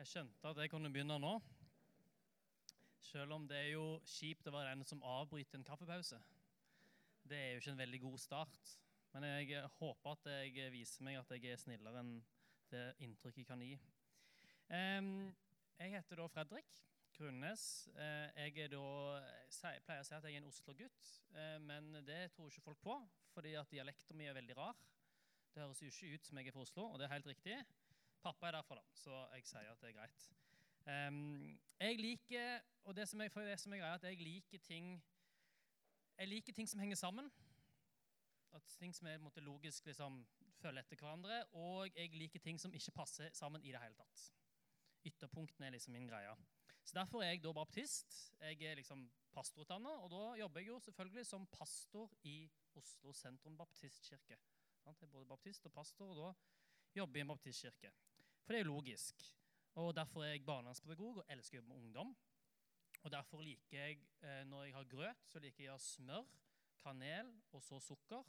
Jeg skjønte at jeg kunne begynne nå. Selv om det er jo kjipt å være den som avbryter en kaffepause. Det er jo ikke en veldig god start. Men jeg håper at jeg viser meg at jeg er snillere enn det inntrykket jeg kan gi. Jeg heter da Fredrik Grunnes. Eh, jeg, da, pleier å si at jeg er en Oslo-gutt, eh, men det tror ikke folk på, fordi at dialekten min er veldig rar. Det høres jo ikke ut som jeg er fra Oslo, og det er helt riktig. Pappa er derfra, da, så jeg sier at det er greit. Um, jeg liker, og det som, er, det som er at jeg liker ting jeg liker ting som henger sammen. At ting som er måte, logisk liksom, følger etter hverandre. Og jeg liker ting som ikke passer sammen i det hele tatt. Ytterpunktene er liksom min greie. Så Derfor er jeg da baptist. Jeg er liksom pastorutdanna, og da jobber jeg jo selvfølgelig som pastor i Oslo sentrum baptistkirke. Jeg er både baptist og pastor, og da jobber i en baptistkirke. For det er logisk. Og Derfor er jeg barnevernspedagog og elsker å jobbe med ungdom. Og Derfor liker jeg, eh, når jeg har grøt, så liker jeg å ha smør, kanel og så sukker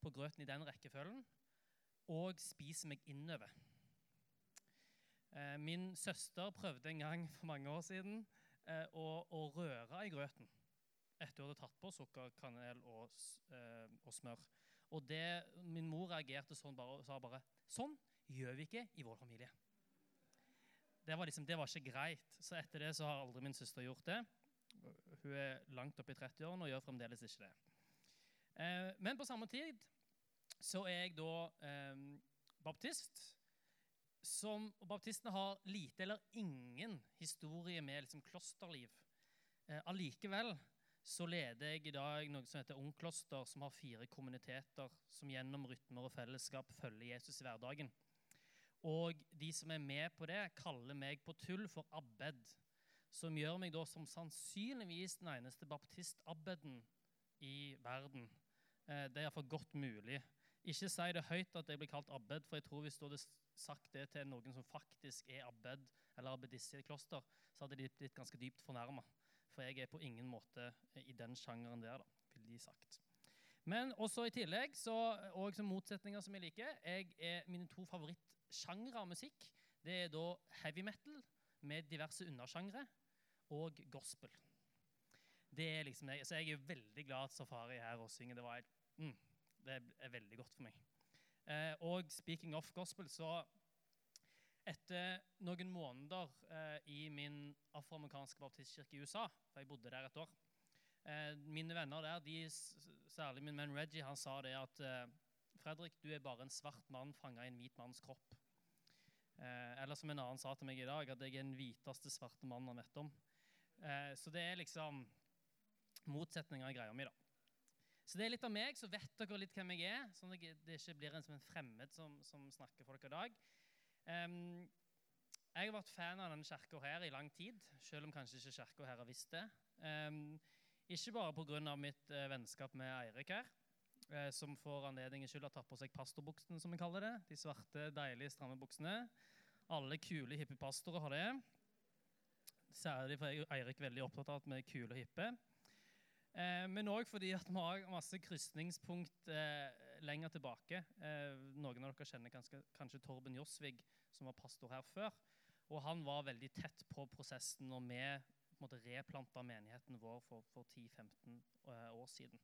på grøten i den rekkefølgen. Og spiser meg innover. Eh, min søster prøvde en gang for mange år siden eh, å, å røre i grøten etter hun hadde tatt på sukker, kanel og, og smør. Og det, Min mor reagerte sånn bare, og sa bare Sånn gjør vi ikke i vår familie. Det var, liksom, det var ikke greit. Så etter det så har aldri min søster gjort det. Hun er langt oppe i 30-årene og gjør fremdeles ikke det. Eh, men på samme tid så er jeg da eh, baptist. Som, og Baptistene har lite eller ingen historie med liksom, klosterliv. Eh, allikevel så leder jeg i dag noe som heter Ungkloster, som har fire kommuniteter som gjennom rytmer og fellesskap følger Jesus i hverdagen. Og de som er med på det, kaller meg på tull for abbed. Som gjør meg da som sannsynligvis den eneste baptist-abbeden i verden. Eh, det er iallfall godt mulig. Ikke si det høyt at jeg blir kalt abbed, for jeg tror hvis du hadde sagt det til noen som faktisk er abbed eller abbedisse i kloster, så hadde de blitt ganske dypt fornærma. For jeg er på ingen måte i den sjangeren der, da, vil de sagt. Men også i tillegg, så, og som motsetninger som jeg liker, jeg er mine to favorittsjangre av musikk det er da heavy metal med diverse undersjangre og gospel. Det er liksom jeg, Så jeg er veldig glad at Safari er her og synger. Det, var, mm, det er veldig godt for meg. Eh, og speaking of gospel, så etter noen måneder eh, i min afroamerikanske baptistkirke i USA, for jeg bodde der et år eh, Mine venner der, de, særlig min venn Reggie, han sa det at eh, Fredrik, du er bare en svart mann fanga i en hvit manns kropp. Eh, eller som en annen sa til meg i dag, at jeg er den hviteste svarte mannen han vet om. Eh, så det er liksom motsetninger i greia mi, da. Så det er litt av meg, så vet dere litt hvem jeg er, sånn at det ikke blir en som en fremmed som, som snakker for dere i dag. Jeg har vært fan av denne kirka her i lang tid, selv om kanskje ikke kirka her har visst det. Ikke bare pga. mitt uh, vennskap med Eirik her, uh, som får anledningen skyld har tatt på seg pastorbuksene, som vi kaller det. De svarte, deilige, stramme buksene. Alle kule, hippe pastorer har det. Særlig for Eirik er veldig opptatt av at vi er kule og hippe. Eh, men òg fordi at vi har masse krysningspunkt eh, lenger tilbake. Eh, noen av dere kjenner kanskje, kanskje Torben Josvig, som var pastor her før. Og han var veldig tett på prosessen når vi på replanta menigheten vår for, for 10-15 eh, år siden.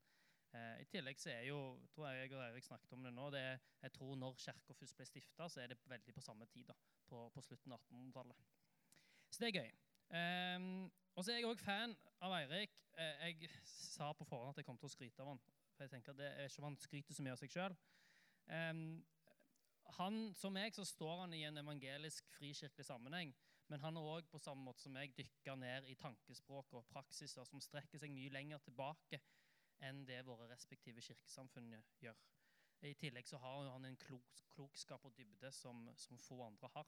Eh, I tillegg så er jo, tror jeg og Eirik snakket om det nå, det er, jeg tror når Kirka først ble stifta, så er det veldig på samme tid. da på, på slutten av 1800-tallet. Så det er gøy. Um, og så er jeg òg fan av Eirik. Jeg sa på forhånd at jeg kom til å skryte av han. For jeg tenker at det er ikke om han skryter så mye av seg sjøl. Han, som meg så står han i en evangelisk frikirkelig sammenheng. Men han har òg på samme måte som meg dykka ned i tankespråk og praksiser som strekker seg mye lenger tilbake enn det våre respektive kirkesamfunn gjør. I tillegg så har han en klok, klokskap og dybde som, som, få andre har.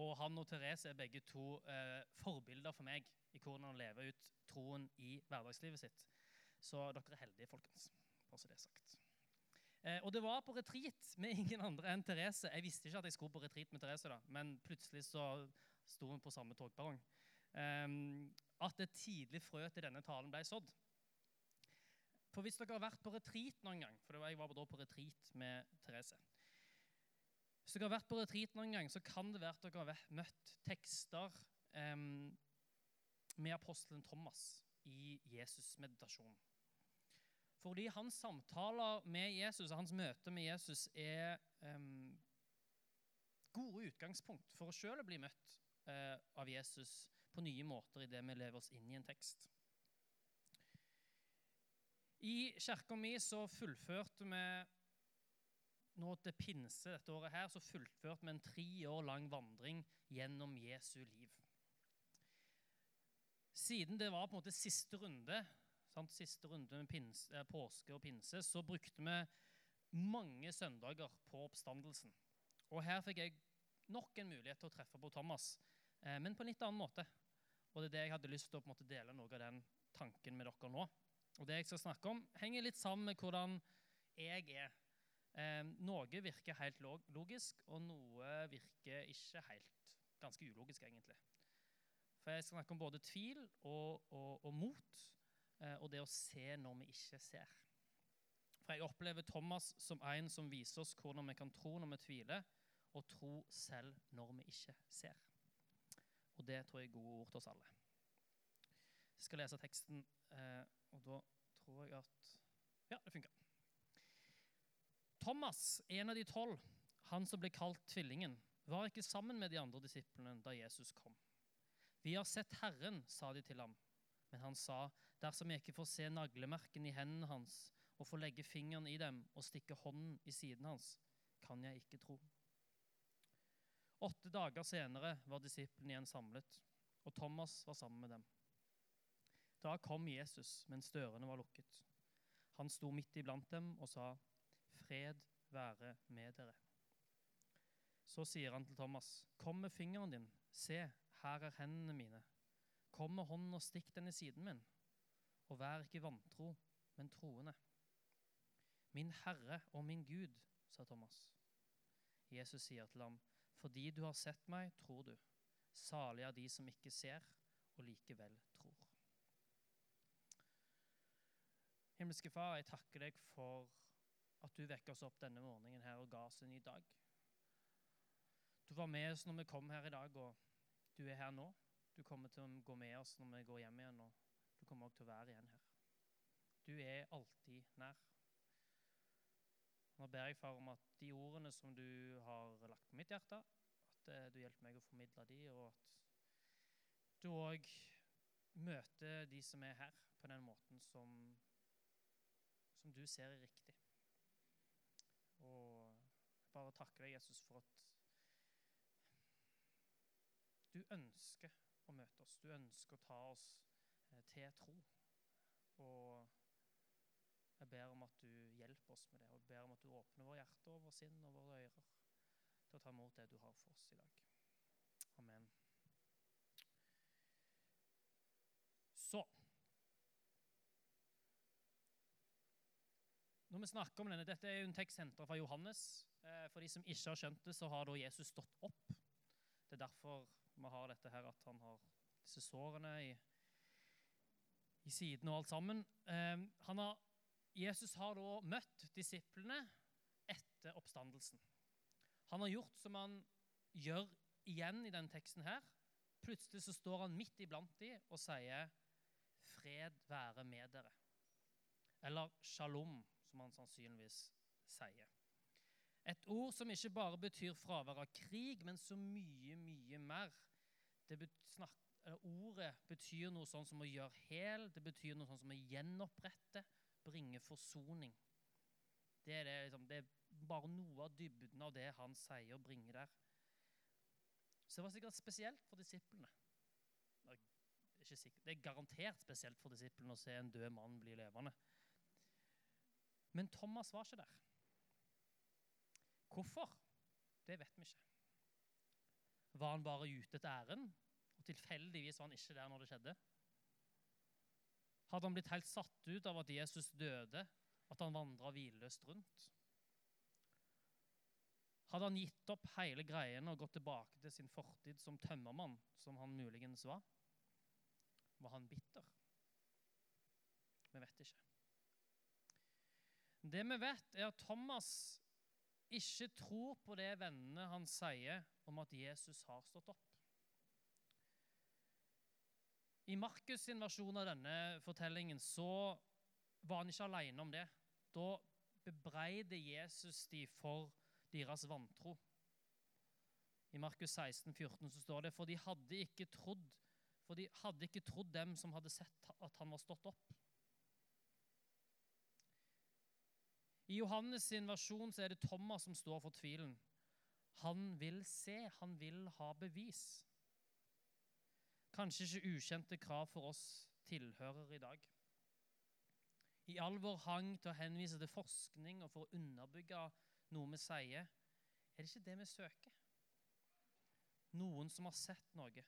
Og Han og Therese er begge to eh, forbilder for meg i hvordan han lever ut troen i hverdagslivet sitt. Så dere er heldige, folkens. Bare så det er sagt. Eh, og det var på retreat med ingen andre enn Therese. Jeg visste ikke at jeg skulle på retreat med Therese, da, men plutselig så sto hun på samme togperrong. Eh, at et tidlig frø til denne talen ble sådd. For hvis dere har vært på retreat noen gang For jeg var da på retreat med Therese. Hvis dere har vært på retreat noen gang, så kan det være at dere har møtt tekster eh, med apostelen Thomas i Jesus-meditasjonen. Fordi hans samtaler med Jesus og hans møte med Jesus er um, gode utgangspunkt for å sjøl bli møtt uh, av Jesus på nye måter i det vi lever oss inn i en tekst. I kirka mi så fullførte vi nå til pinse dette året her, så fullførte vi en tre år lang vandring gjennom Jesu liv. Siden det var på en måte siste runde, sant, siste runde med pinse, eh, påske og pinse, så brukte vi mange søndager på oppstandelsen. Og her fikk jeg nok en mulighet til å treffe på Thomas, eh, men på en litt annen måte. Og det er det jeg hadde lyst til å måte dele noe av den tanken med dere nå. Og det jeg skal snakke om, henger litt sammen med hvordan jeg er. Eh, noe virker helt logisk, og noe virker ikke helt ganske ulogisk, egentlig. For jeg skal snakke om både tvil og, og, og mot, og det å se når vi ikke ser. For jeg opplever Thomas som en som viser oss hvordan vi kan tro når vi tviler, og tro selv når vi ikke ser. Og det tror jeg er gode ord til oss alle. Jeg skal lese teksten, eh, og da tror jeg at Ja, det funka. Thomas, en av de tolv, han som ble kalt Tvillingen, var ikke sammen med de andre disiplene da Jesus kom. Vi har sett Herren, sa de til ham. Men han sa, dersom jeg ikke får se naglemerken i hendene hans og får legge fingeren i dem og stikke hånden i siden hans, kan jeg ikke tro. Åtte dager senere var disiplene igjen samlet, og Thomas var sammen med dem. Da kom Jesus mens dørene var lukket. Han sto midt iblant dem og sa, Fred være med dere. Så sier han til Thomas, Kom med fingeren din, se, her er hendene mine. Kom med hånden og stikk den i siden min. Og vær ikke vantro, men troende. Min Herre og min Gud, sa Thomas. Jesus sier til ham, Fordi du har sett meg, tror du. Salig er de som ikke ser, og likevel tror. Himmelske Far, jeg takker deg for at du vekker oss opp denne morgenen her og ga oss en ny dag. Du var med oss når vi kom her i dag, og du er her nå. Du kommer til å gå med oss når vi går hjem igjen, og du kommer også til å være igjen her. Du er alltid nær. Nå ber jeg far om at de ordene som du har lagt på mitt hjerte, at eh, du hjelper meg å formidle de, og at du òg møter de som er her, på den måten som, som du ser er riktig. Og jeg bare takker deg, Jesus, for at du ønsker å møte oss. Du ønsker å ta oss eh, til tro. Og jeg ber om at du hjelper oss med det, og jeg ber om at du åpner våre hjerter og vår sinn og våre ører til å ta imot det du har for oss i dag. Amen. Så Når vi snakker om denne, Dette er jo en tekst henta fra Johannes. Eh, For de som ikke har skjønt det, så har da Jesus stått opp. Det er derfor vi har dette her, at han har disse sårene i, i siden og alt sammen. Eh, har, Jesus har da møtt disiplene etter oppstandelsen. Han har gjort som han gjør igjen i denne teksten her. Plutselig så står han midt iblant de og sier 'Fred være med dere'. Eller 'shalom', som han sannsynligvis sier. Et ord som ikke bare betyr fravær av krig, men så mye, mye mer. Det bet ordet betyr noe sånn som å gjøre hel, det betyr noe sånn som å gjenopprette, bringe forsoning. Det er, det, liksom, det er bare noe av dybden av det han sier å bringe der. Så det var sikkert spesielt for disiplene. Det er garantert spesielt for disiplene å se en død mann bli levende. Men Thomas var ikke der. Hvorfor? Det vet vi ikke. Var han bare ute etter ærend, og tilfeldigvis var han ikke der når det skjedde? Hadde han blitt helt satt ut av at Jesus døde, at han vandra hvileløst rundt? Hadde han gitt opp hele greien og gått tilbake til sin fortid som tømmermann, som han muligens var? Var han bitter? Vi vet ikke. Det vi vet, er at Thomas ikke tror på det vennene hans sier om at Jesus har stått opp. I Markus' sin versjon av denne fortellingen så var han ikke alene om det. Da bebreider Jesus de for deres vantro. I Markus 16, 14 så står det for de hadde ikke trodd for de hadde ikke trodd dem som hadde sett at han var stått opp. I Johannes sin versjon så er det Thomas som står for tvilen. Han vil se, han vil ha bevis. Kanskje ikke ukjente krav for oss tilhører i dag. I all vår hang til å henvise til forskning og for å underbygge noe vi sier, er det ikke det vi søker. Noen som har sett noe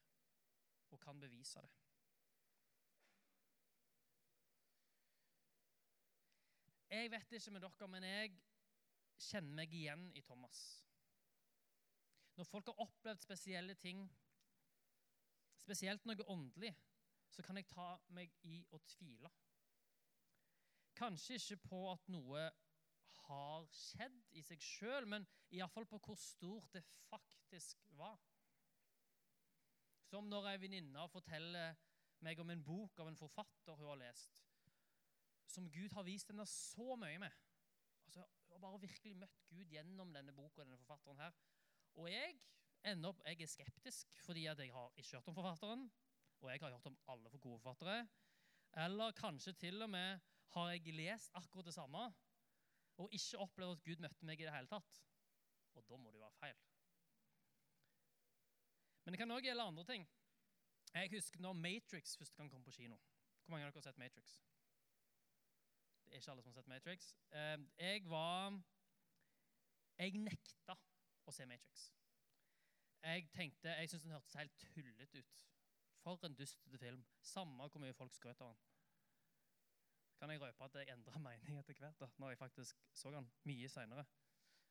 og kan bevise det. Jeg vet ikke med dere, men jeg kjenner meg igjen i Thomas. Når folk har opplevd spesielle ting, spesielt noe åndelig, så kan jeg ta meg i å tvile. Kanskje ikke på at noe har skjedd i seg sjøl, men iallfall på hvor stort det faktisk var. Som når ei venninne forteller meg om en bok av en forfatter hun har lest som Gud har vist henne så mye med. Altså, hun har bare virkelig møtt Gud gjennom denne boka og denne forfatteren her. Og jeg ender opp, jeg er skeptisk fordi at jeg har ikke hørt om forfatteren. Og jeg har hørt om alle for gode forfattere. Eller kanskje til og med har jeg lest akkurat det samme og ikke opplevd at Gud møtte meg i det hele tatt. Og da må det jo være feil. Men det kan òg gjelde andre ting. Jeg husker når Matrix første gang kom på kino. Hvor mange av dere har sett Matrix? Det er ikke alle som har sett Matrix. Eh, jeg var Jeg nekta å se Matrix. Jeg tenkte, jeg syntes den hørtes helt tullete ut. For en dustete film. Samme hvor mye folk skrøt av den. Kan jeg røpe at jeg endra mening etter hvert, da, når jeg faktisk så den mye seinere.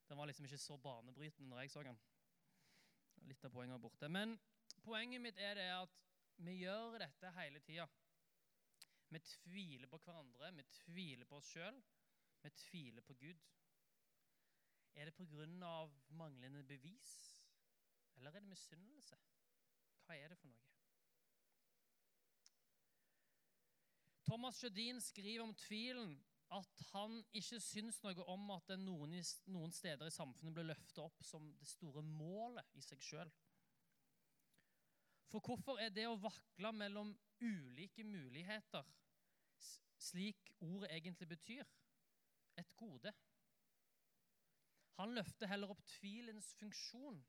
Den var liksom ikke så banebrytende når jeg så den. Litt av poenget er borte. Men poenget mitt er det at vi gjør dette hele tida. Vi tviler på hverandre, vi tviler på oss sjøl, vi tviler på Gud. Er det pga. manglende bevis, eller er det misunnelse? Hva er det for noe? Thomas Sjødin skriver om tvilen at han ikke syns noe om at det noen, noen steder i samfunnet blir løftet opp som det store målet i seg sjøl. For hvorfor er det å vakle mellom ulike muligheter, slik ordet egentlig betyr, et gode. Han løfter heller opp tvilens funksjon,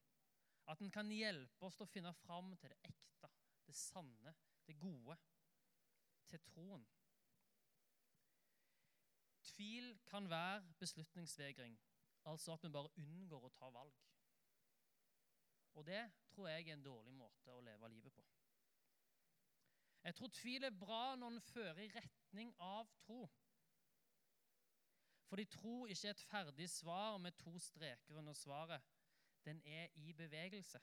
at den kan hjelpe oss til å finne fram til det ekte, det sanne, det gode, til troen. Tvil kan være beslutningsvegring, altså at vi bare unngår å ta valg. Og det tror jeg er en dårlig måte å leve livet på. Jeg tror tvil er bra når den fører i retning av tro. Fordi tro ikke er et ferdig svar med to streker under svaret. Den er i bevegelse.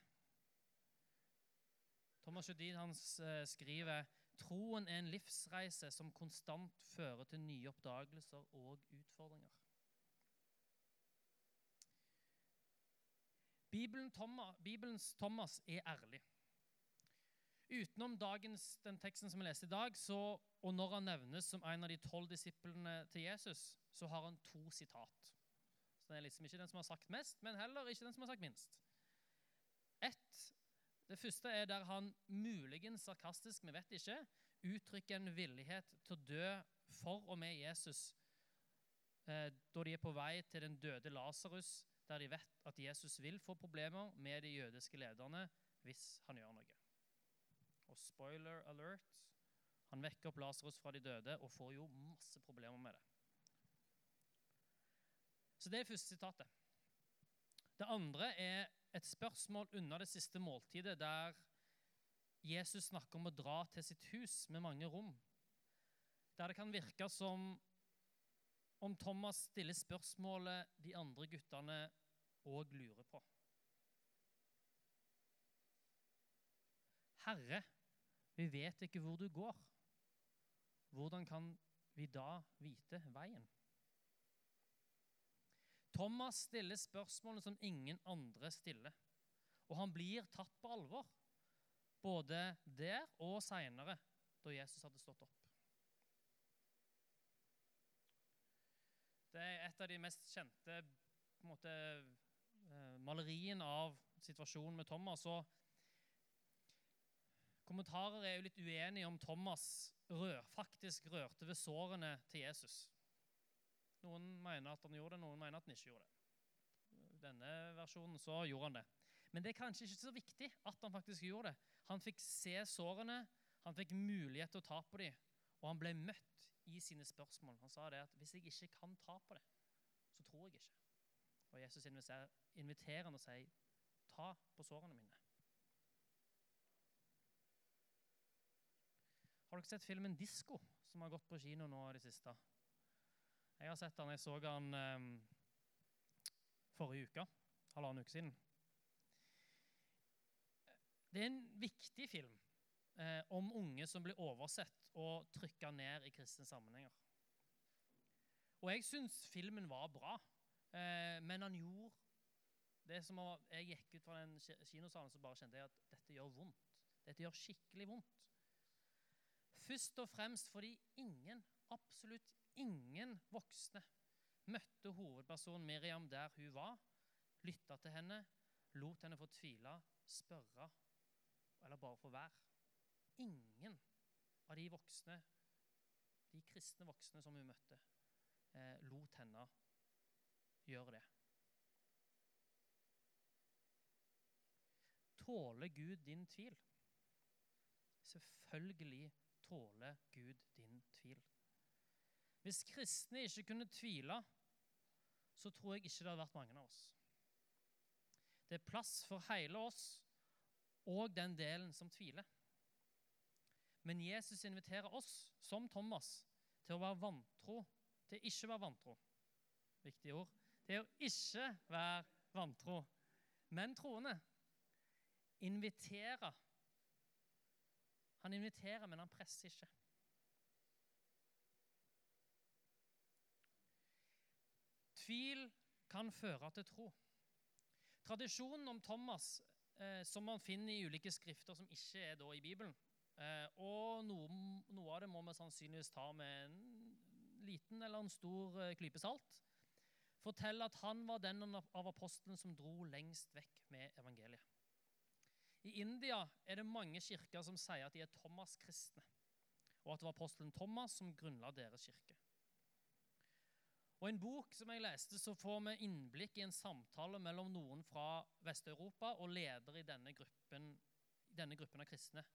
Thomas Judin hans eh, skriver troen er en livsreise som konstant fører til nye oppdagelser og utfordringer. Bibelens Thomas er ærlig. Utenom dagens, den teksten som vi leste i dag, så, og når han nevnes som en av de tolv disiplene til Jesus, så har han to sitat. Så Det er liksom ikke den som har sagt mest, men heller ikke den som har sagt minst. Et, det første er der han muligens sarkastisk, vi vet ikke, uttrykker en villighet til å dø for og med Jesus eh, da de er på vei til den døde Lasarus, der de vet at Jesus vil få problemer med de jødiske lederne hvis han gjør noe. Og spoiler alert han vekker opp Lasarus fra de døde og får jo masse problemer med det. Så det er første sitatet. Det andre er et spørsmål unna det siste måltidet, der Jesus snakker om å dra til sitt hus med mange rom. Der det kan virke som om Thomas stiller spørsmålet de andre guttene òg lurer på. Herre, vi vet ikke hvor du går. Hvordan kan vi da vite veien? Thomas stiller spørsmålene som ingen andre stiller. Og han blir tatt på alvor, både der og seinere, da Jesus hadde stått opp. Det er et av de mest kjente måte, eh, maleriene av situasjonen med Thomas. og Kommentarer er jo litt uenige om Thomas rør, faktisk rørte ved sårene til Jesus. Noen mener at han gjorde det, noen mener at han ikke gjorde det. Denne versjonen så gjorde han det. Men det er kanskje ikke så viktig at han faktisk gjorde det. Han fikk se sårene, han fikk mulighet til å ta på dem, og han ble møtt i sine spørsmål. Han sa det at 'hvis jeg ikke kan ta på det, så tror jeg ikke'. Og Jesus inviterer han og sier 'ta på sårene mine'. Har dere sett filmen 'Disko', som har gått på kino nå i det siste? Jeg har sett den. Jeg så den um, forrige uke. Halvannen uke siden. Det er en viktig film eh, om unge som blir oversett og trykka ned i kristne sammenhenger. Og jeg syns filmen var bra, eh, men han gjorde det som var, Jeg gikk ut fra den kinosalen så bare kjente jeg at dette gjør vondt. Dette gjør skikkelig vondt. Først og fremst fordi ingen, absolutt ingen voksne møtte hovedpersonen Miriam der hun var, lytta til henne, lot henne få tvile, spørre eller bare få være. Ingen av de voksne, de kristne voksne som hun møtte, eh, lot henne gjøre det. Tåler Gud din tvil? Selvfølgelig tåler Gud din tvil. Hvis kristne ikke kunne tvile, så tror jeg ikke det hadde vært mange av oss. Det er plass for hele oss og den delen som tviler. Men Jesus inviterer oss, som Thomas, til å være vantro, til ikke være vantro. Viktige ord. Til å ikke være vantro, men troende. Invitere han inviterer, men han presser ikke. Tvil kan føre til tro. Tradisjonen om Thomas, eh, som man finner i ulike skrifter som ikke er da i Bibelen, eh, og noe, noe, av det må vi sannsynligvis ta med en liten eller en stor eh, klype salt, forteller at han var den av apostlene som dro lengst vekk med evangeliet. I India er det mange kirker som sier at de er Thomas-kristne, og at det var apostelen Thomas som grunnla deres kirke. Og I en bok som jeg leste, så får vi innblikk i en samtale mellom noen fra Vest-Europa og ledere i denne gruppen, denne gruppen av kristne,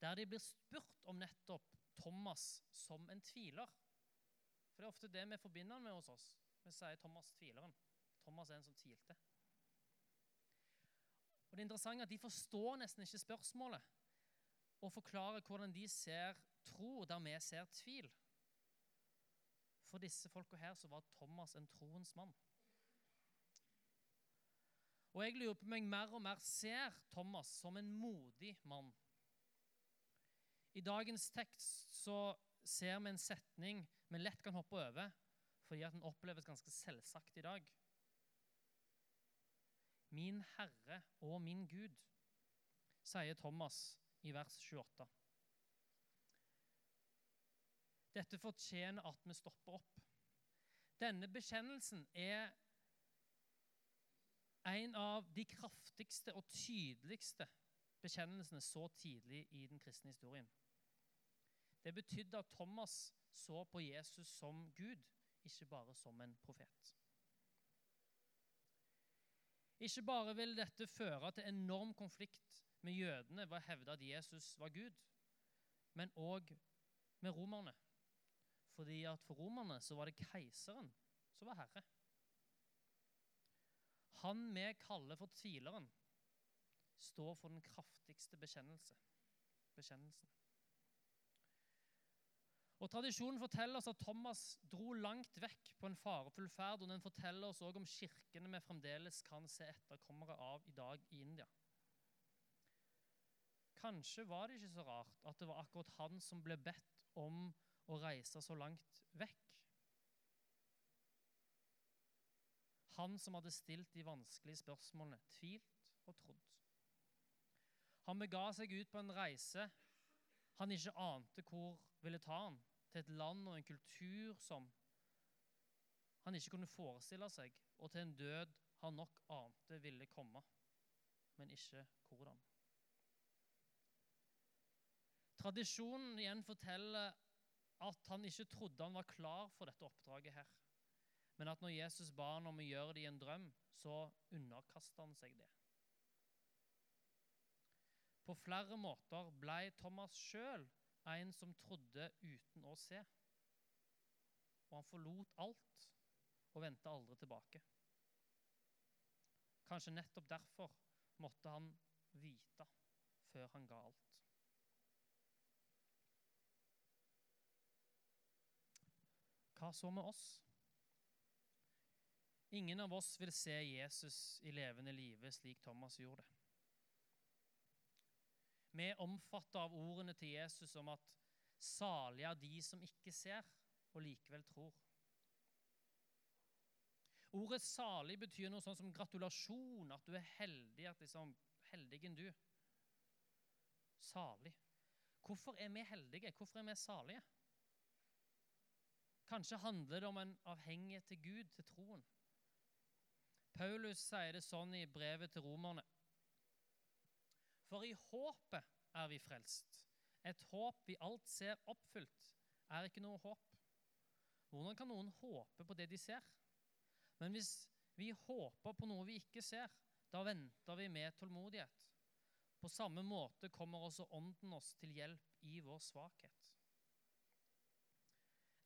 der de blir spurt om nettopp Thomas som en tviler. For det er ofte det vi forbinder med hos oss. Vi sier Thomas tvileren. Thomas er en som tvilte. Og det er at De forstår nesten ikke spørsmålet og forklarer hvordan de ser tro der vi ser tvil. For disse folka her så var Thomas en troens mann. Og jeg lurer på om jeg mer og mer ser Thomas som en modig mann. I dagens tekst så ser vi en setning vi lett kan hoppe over, fordi at den oppleves ganske selvsagt i dag min Herre og min Gud, sier Thomas i vers 28. Dette fortjener at vi stopper opp. Denne bekjennelsen er en av de kraftigste og tydeligste bekjennelsene så tidlig i den kristne historien. Det betydde at Thomas så på Jesus som Gud, ikke bare som en profet. Ikke bare vil dette føre til enorm konflikt med jødene ved å hevde at Jesus var Gud, men òg med romerne. Fordi at For romerne så var det keiseren som var herre. Han vi kaller for tvileren, står for den kraftigste bekjennelse, bekjennelsen. Og Tradisjonen forteller oss at Thomas dro langt vekk på en farefull ferd. Og den forteller oss også om kirkene vi fremdeles kan se etterkommere av i dag i India. Kanskje var det ikke så rart at det var akkurat han som ble bedt om å reise så langt vekk. Han som hadde stilt de vanskelige spørsmålene, tvilt og trodd. Han bega seg ut på en reise han ikke ante hvor ville ta han, til et land og en kultur som han ikke kunne forestille seg, og til en død han nok ante ville komme, men ikke hvordan. Tradisjonen igjen forteller at han ikke trodde han var klar for dette oppdraget her. Men at når Jesus ba han om å gjøre det i en drøm, så underkasta han seg det. På flere måter ble Thomas sjøl en som trodde uten å se. Og han forlot alt og vendte aldri tilbake. Kanskje nettopp derfor måtte han vite før han ga alt. Hva så med oss? Ingen av oss vil se Jesus i levende live slik Thomas gjorde det. Vi er omfatta av ordene til Jesus om at salige er de som ikke ser og likevel tror. Ordet 'salig' betyr noe sånn som gratulasjon, at du er heldig. at liksom, Heldigen du. Salig. Hvorfor er vi heldige? Hvorfor er vi salige? Kanskje handler det om en avhengighet til Gud, til troen. Paulus sier det sånn i brevet til romerne. For i håpet er vi frelst. Et håp vi alt ser oppfylt, er ikke noe håp. Hvordan kan noen håpe på det de ser? Men hvis vi håper på noe vi ikke ser, da venter vi med tålmodighet. På samme måte kommer også Ånden oss til hjelp i vår svakhet.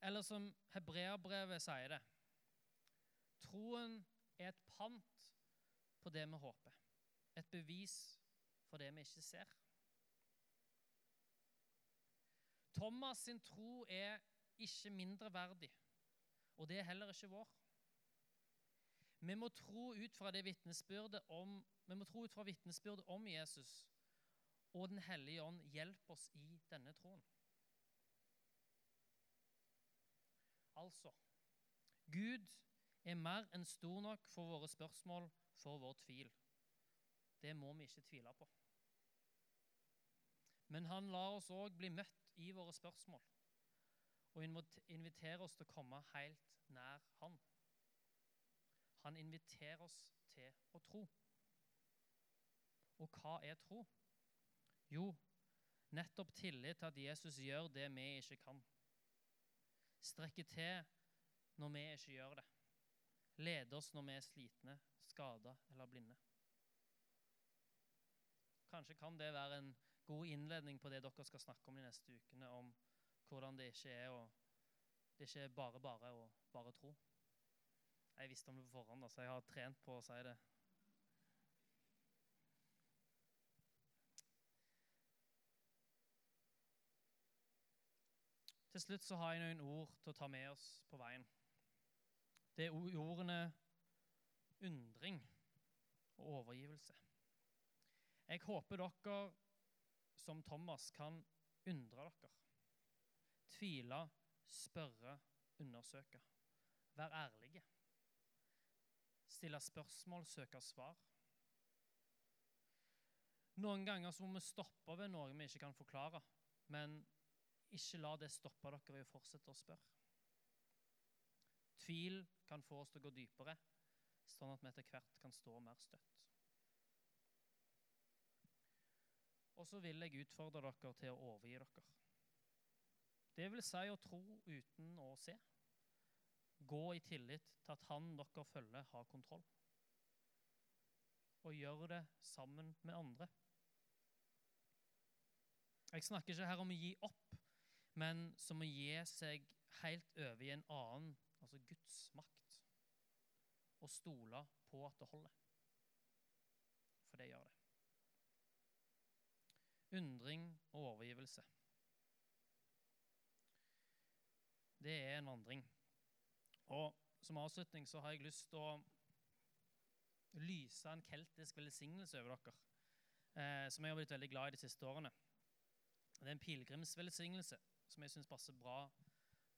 Eller som hebreabrevet sier det Troen er et pant på det vi håper. Et bevis for det vi ikke ser. Thomas sin tro er ikke mindreverdig, og det er heller ikke vår. Vi må tro ut fra det vitnesbyrdet om, vi må tro ut fra vitnesbyrdet om Jesus, og Den hellige ånd hjelper oss i denne troen. Altså Gud er mer enn stor nok for våre spørsmål, for vår tvil. Det må vi ikke tvile på. Men han lar oss òg bli møtt i våre spørsmål og inviterer oss til å komme helt nær Han. Han inviterer oss til å tro. Og hva er tro? Jo, nettopp tillit til at Jesus gjør det vi ikke kan. Strekke til når vi ikke gjør det. Lede oss når vi er slitne, skada eller blinde. Kanskje kan det være en god innledning på det dere skal snakke om de neste ukene, om hvordan det ikke er, å, det ikke er bare bare å bare tro. Jeg visste om det på forhånd, så jeg har trent på å si det. Til slutt så har jeg noen ord til å ta med oss på veien. Det er ordene undring og overgivelse. Jeg håper dere som Thomas kan undre dere. Tvile, spørre, undersøke. Vær ærlige. Stille spørsmål, søke svar. Noen ganger så må vi stoppe ved noe vi ikke kan forklare. Men ikke la det stoppe dere i å fortsette å spørre. Tvil kan få oss til å gå dypere, sånn at vi etter hvert kan stå mer støtt. Og så vil jeg utfordre dere til å overgi dere. Det vil si å tro uten å se. Gå i tillit til at han dere følger, har kontroll. Og gjør det sammen med andre. Jeg snakker ikke her om å gi opp, men som å gi seg helt over i en annen, altså Guds makt. Og stole på at det holder. For det gjør det undring og overgivelse. Det er en vandring. Og Som avslutning så har jeg lyst til å lyse en keltisk velsignelse over dere, eh, som jeg har blitt veldig glad i de siste årene. Det er en pilegrimsvelsignelse som jeg syns passer bra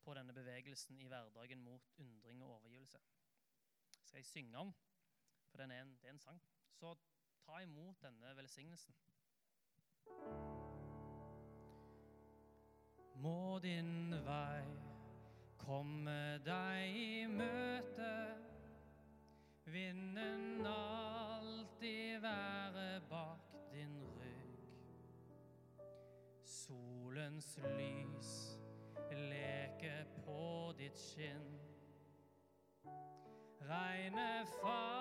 på denne bevegelsen i hverdagen mot undring og overgivelse. skal jeg synge om, for den er en, det er en sang. Så ta imot denne velsignelsen. Må din vei komme deg i møte, vinden alltid være bak din rygg. Solens lys leke på ditt skinn. Regnet far